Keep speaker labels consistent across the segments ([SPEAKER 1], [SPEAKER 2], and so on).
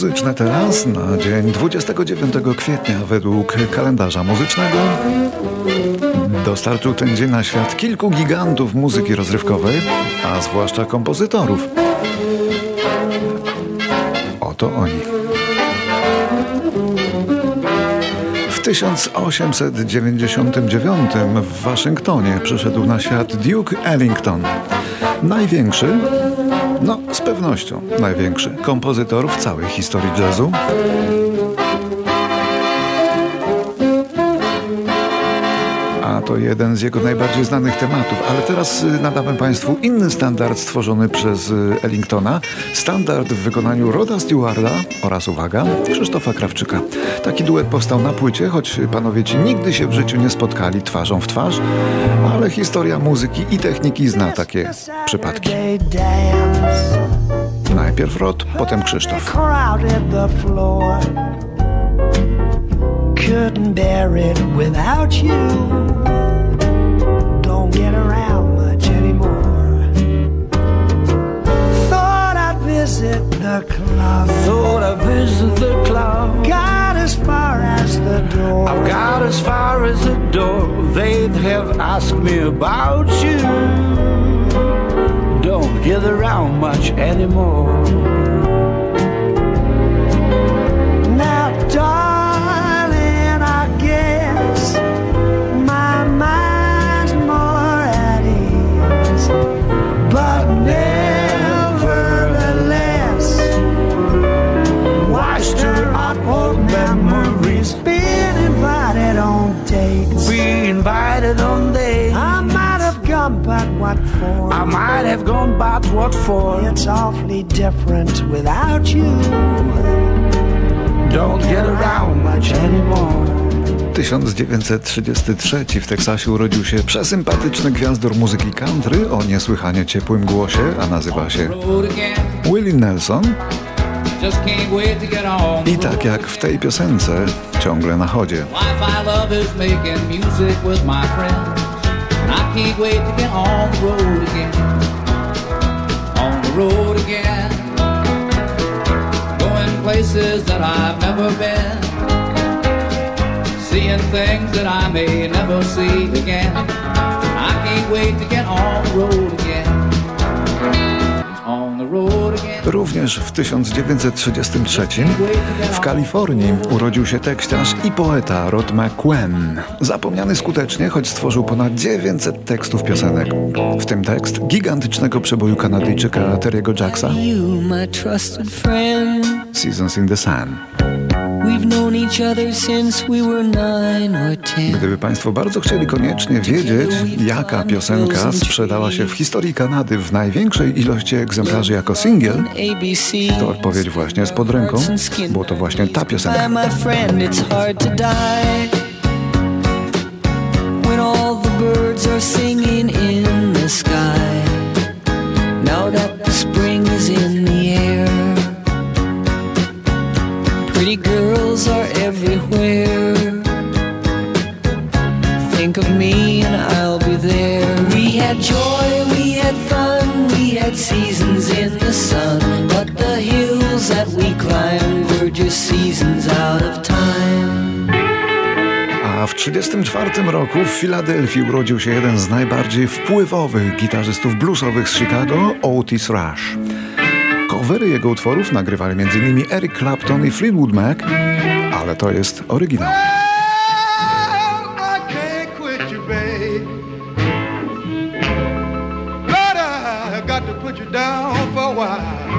[SPEAKER 1] muzyczne teraz na dzień 29 kwietnia według kalendarza muzycznego. Dostarczył ten dzień na świat kilku gigantów muzyki rozrywkowej, a zwłaszcza kompozytorów. Oto oni. W 1899 w Waszyngtonie przyszedł na świat Duke Ellington. Największy, no z pewnością największy kompozytor w całej historii jazzu. To jeden z jego najbardziej znanych tematów. Ale teraz y, nadamy Państwu inny standard stworzony przez y, Ellingtona. Standard w wykonaniu Roda Stewarda oraz, uwaga, Krzysztofa Krawczyka. Taki duet powstał na płycie, choć panowie ci nigdy się w życiu nie spotkali twarzą w twarz, ale historia muzyki i techniki zna takie przypadki. Najpierw Rod, potem Krzysztof. couldn't bear it without you. Get around much anymore. Thought I'd visit the club. Thought I'd visit the club. Got as far as the door. I've got as far as the door. They'd have asked me about you. Don't get around much anymore. I might have gone, but what for? It's awfully different without you. Don't get around much anymore. 1933 w Teksasie urodził się przesympatyczny gwiazdor muzyki country o niesłychanie ciepłym głosie, a nazywa się Willie Nelson. I tak jak w tej piosence, ciągle na chodzie. I can't wait to get on the road again. On the road again. Going places that I've never been. Seeing things that I may never see again. I can't wait to get on the road again. On the road again. Również w 1933 w Kalifornii urodził się tekściarz i poeta Rod McQueen. Zapomniany skutecznie, choć stworzył ponad 900 tekstów piosenek. W tym tekst gigantycznego przeboju Kanadyjczyka Terry'ego Jacksa Seasons in the Sun. Gdyby Państwo bardzo chcieli koniecznie wiedzieć, jaka piosenka sprzedała się w historii Kanady w największej ilości egzemplarzy jako singiel, to odpowiedź właśnie jest pod ręką, bo to właśnie ta piosenka. singing in the sky. Now that and I'll be there. We had joy, we had fun, we had seasons in the sun. But the hills that we climbed were just seasons out of time. A w 1934 roku w Filadelfii urodził się jeden z najbardziej wpływowych gitarzystów bluesowych z Chicago, Otis Rush. Covery jego utworów nagrywali m.in. Eric Clapton i Fleetwood Mac, ale to jest oryginał. Down for a while.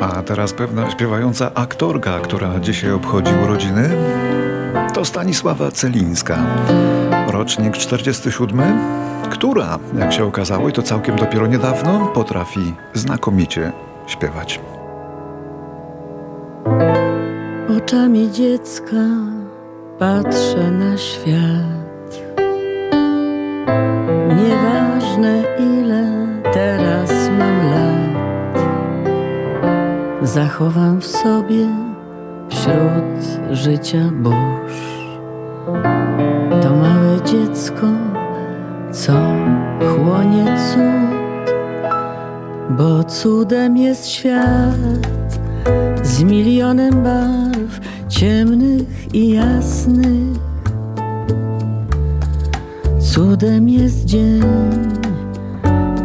[SPEAKER 1] A teraz pewna śpiewająca aktorka, która dzisiaj obchodzi urodziny, to Stanisława Celińska. Rocznik 47, która, jak się okazało, i to całkiem dopiero niedawno, potrafi znakomicie śpiewać.
[SPEAKER 2] Oczami dziecka patrzę na świat. Nieważne ile teraz mam lat, zachowam w sobie wśród życia burz. To małe dziecko, co chłonie cud, bo cudem jest świat z milionem barw ciemnych i jasnych. Cudem jest dzień,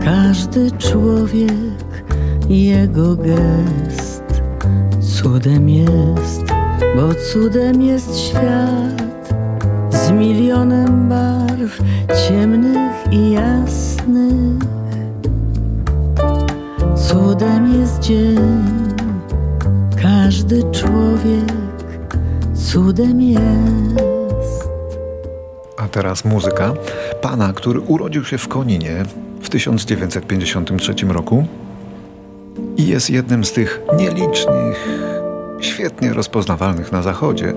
[SPEAKER 2] każdy człowiek, jego gest. Cudem jest, bo cudem jest świat z milionem barw ciemnych i jasnych. Cudem jest dzień każdy człowiek cudem jest.
[SPEAKER 1] A teraz muzyka pana, który urodził się w Koninie 1953 roku i jest jednym z tych nielicznych, świetnie rozpoznawalnych na zachodzie,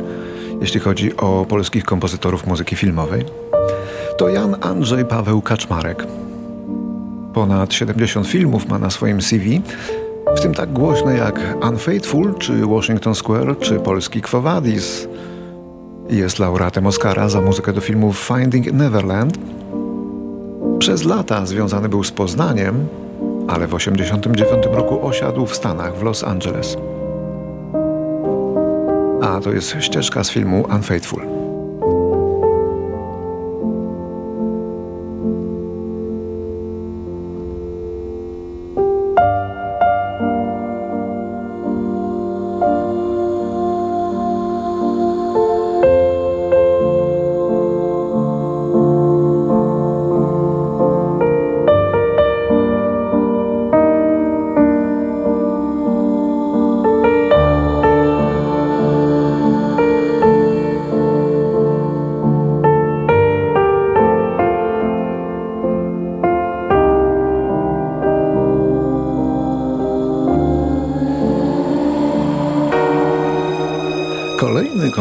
[SPEAKER 1] jeśli chodzi o polskich kompozytorów muzyki filmowej. To Jan Andrzej Paweł Kaczmarek. Ponad 70 filmów ma na swoim CV, w tym tak głośne jak Unfaithful, czy Washington Square, czy polski Quo Vadis. Jest laureatem Oscara za muzykę do filmów Finding Neverland. Przez lata związany był z Poznaniem, ale w 1989 roku osiadł w Stanach, w Los Angeles. A to jest ścieżka z filmu Unfaithful.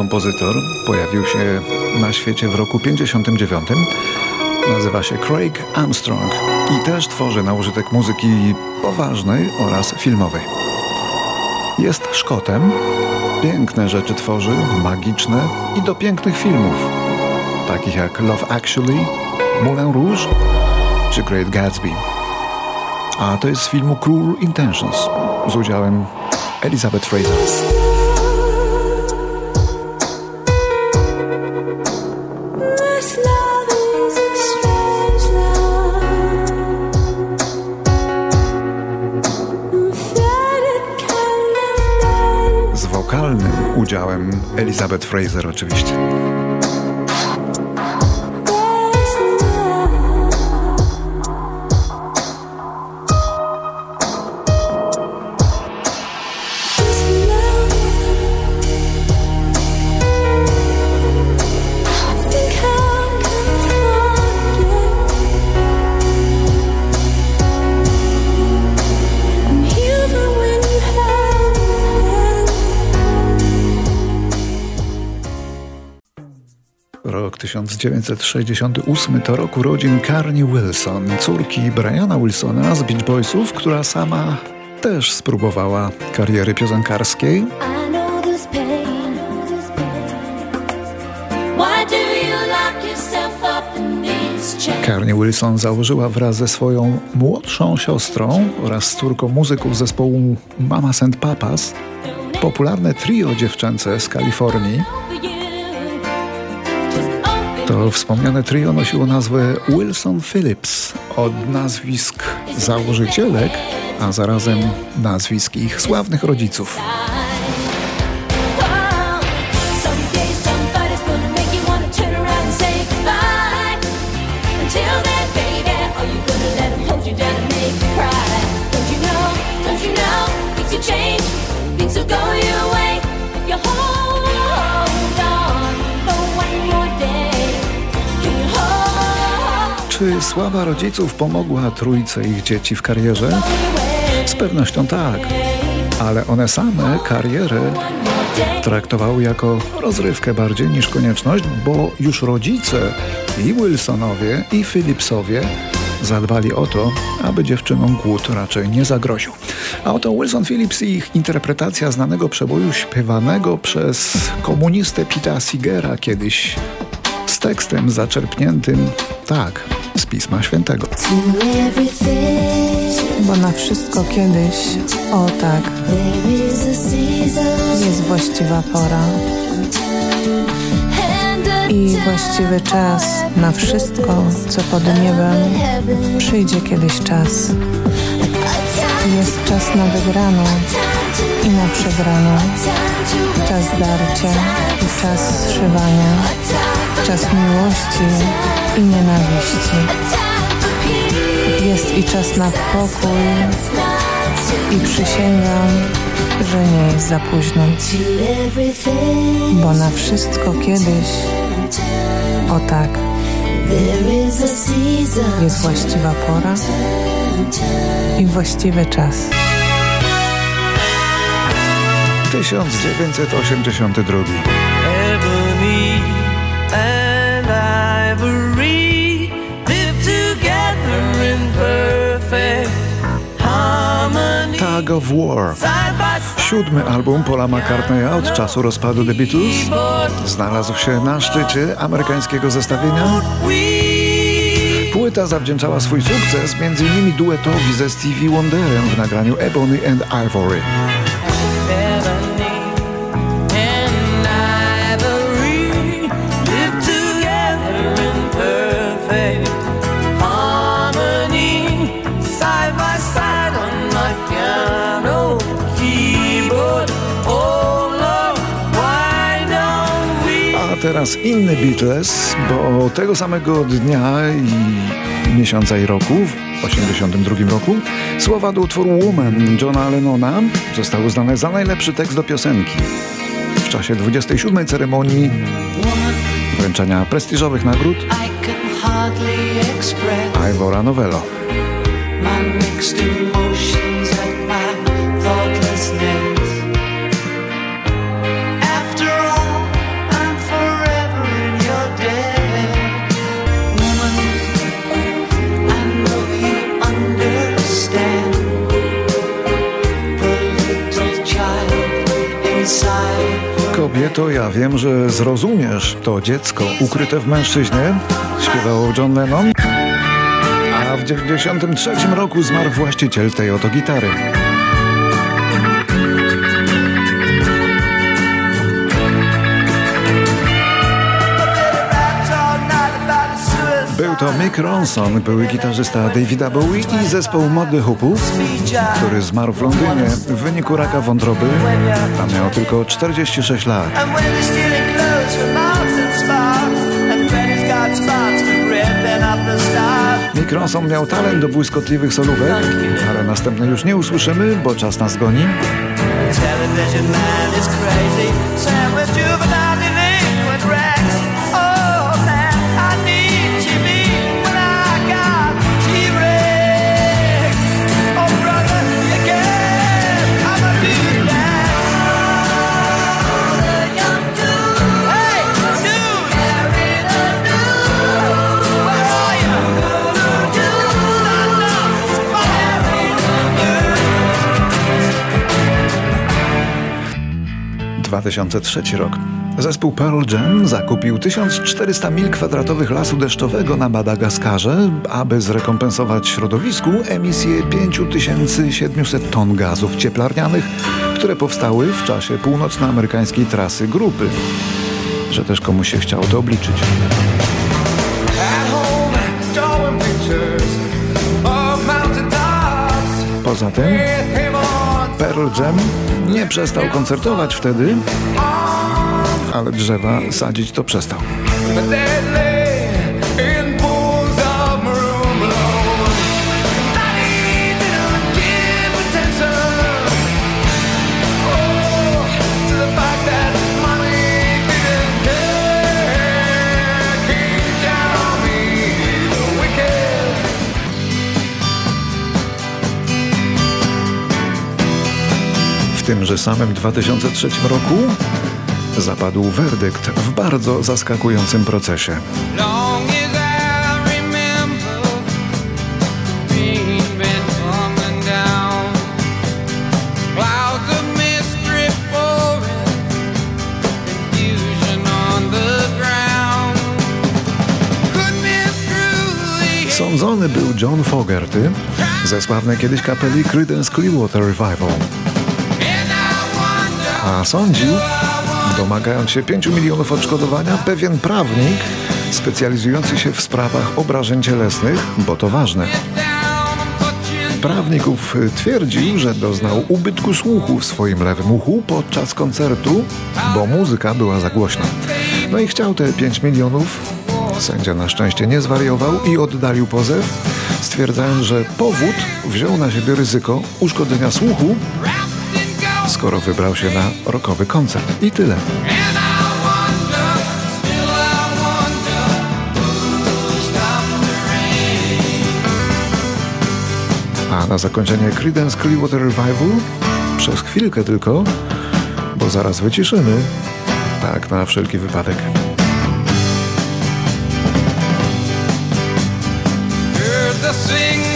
[SPEAKER 1] Kompozytor pojawił się na świecie w roku 59. Nazywa się Craig Armstrong i też tworzy na użytek muzyki poważnej oraz filmowej. Jest Szkotem, piękne rzeczy tworzy, magiczne i do pięknych filmów, takich jak Love Actually, Moulin Rouge czy Great Gatsby. A to jest z filmu Cruel Intentions z udziałem Elizabeth Fraser. Elizabeth Fraser oczywiście. 1968 to rok urodzin Carney Wilson, córki Briana Wilsona z Beach Boysów, która sama też spróbowała kariery piosenkarskiej. Carney Wilson założyła wraz ze swoją młodszą siostrą oraz z córką muzyków zespołu Mamas and Papas popularne trio dziewczęce z Kalifornii. To wspomniane trio nosiło nazwę Wilson Phillips od nazwisk założycielek, a zarazem nazwisk ich sławnych rodziców. Sława rodziców pomogła trójce ich dzieci w karierze? Z pewnością tak, ale one same karierę traktowały jako rozrywkę bardziej niż konieczność, bo już rodzice i Wilsonowie i Phillipsowie zadbali o to, aby dziewczynom głód raczej nie zagroził. A oto Wilson Phillips i ich interpretacja znanego przeboju śpiewanego przez komunistę Pita Sigera kiedyś tekstem zaczerpniętym, tak, z Pisma Świętego.
[SPEAKER 3] Bo na wszystko kiedyś, o tak, jest właściwa pora i właściwy czas na wszystko, co pod niebem. Przyjdzie kiedyś czas. Jest czas na wygraną i na przegraną. Czas darcia i czas zszywania. Czas miłości i nienawiści. Jest i czas na pokój i przysięgam, że nie jest za późno. Bo na wszystko kiedyś, o tak, jest właściwa pora i właściwy czas.
[SPEAKER 1] 1982 Tag of War. Siódmy album Paula McCartneya od czasu rozpadu The Beatles znalazł się na szczycie amerykańskiego zestawienia. Płyta zawdzięczała swój sukces m.in. duetowi ze Stevie Wonderem w nagraniu Ebony and Ivory. Teraz inny Beatles, bo tego samego dnia i miesiąca i roku, w 1982 roku, słowa do utworu Woman Johna Lennona zostały uznane za najlepszy tekst do piosenki. W czasie 27. ceremonii wręczenia prestiżowych nagród Ivora Novello. Kobieto, ja wiem, że zrozumiesz to dziecko ukryte w mężczyźnie, śpiewał John Lennon. A w 1993 roku zmarł właściciel tej oto gitary. To Mick Ronson, były gitarzysta Davida Bowie i zespoł Mody Hoopów, który zmarł w Londynie w wyniku raka wątroby, a miał tylko 46 lat. Nick Ronson miał talent do błyskotliwych solówek, ale następne już nie usłyszymy, bo czas nas goni.
[SPEAKER 4] Television man is crazy, Sam with juvenile
[SPEAKER 1] 2003 rok. Zespół Pearl Jam zakupił 1400 mil kwadratowych lasu deszczowego na Madagaskarze, aby zrekompensować środowisku emisję 5700 ton gazów cieplarnianych, które powstały w czasie północnoamerykańskiej trasy grupy. Że też komuś się chciało to obliczyć. Poza tym Pearl Jam nie przestał koncertować wtedy, ale drzewa sadzić to przestał. Tymże samym 2003 roku zapadł werdykt w bardzo zaskakującym procesie. Sądzony był John Fogerty ze sławnej kiedyś kapeli Creedence Clearwater Revival. A sądził, domagając się 5 milionów odszkodowania, pewien prawnik specjalizujący się w sprawach obrażeń cielesnych, bo to ważne. Prawników twierdził, że doznał ubytku słuchu w swoim lewym uchu podczas koncertu, bo muzyka była za głośna. No i chciał te 5 milionów Sędzia na szczęście nie zwariował i oddalił pozew, stwierdzając, że powód wziął na siebie ryzyko uszkodzenia słuchu, skoro wybrał się na rokowy koncert. I tyle. A na zakończenie Creedence Clearwater Revival przez chwilkę tylko, bo zaraz wyciszymy. Tak, na wszelki wypadek. The sing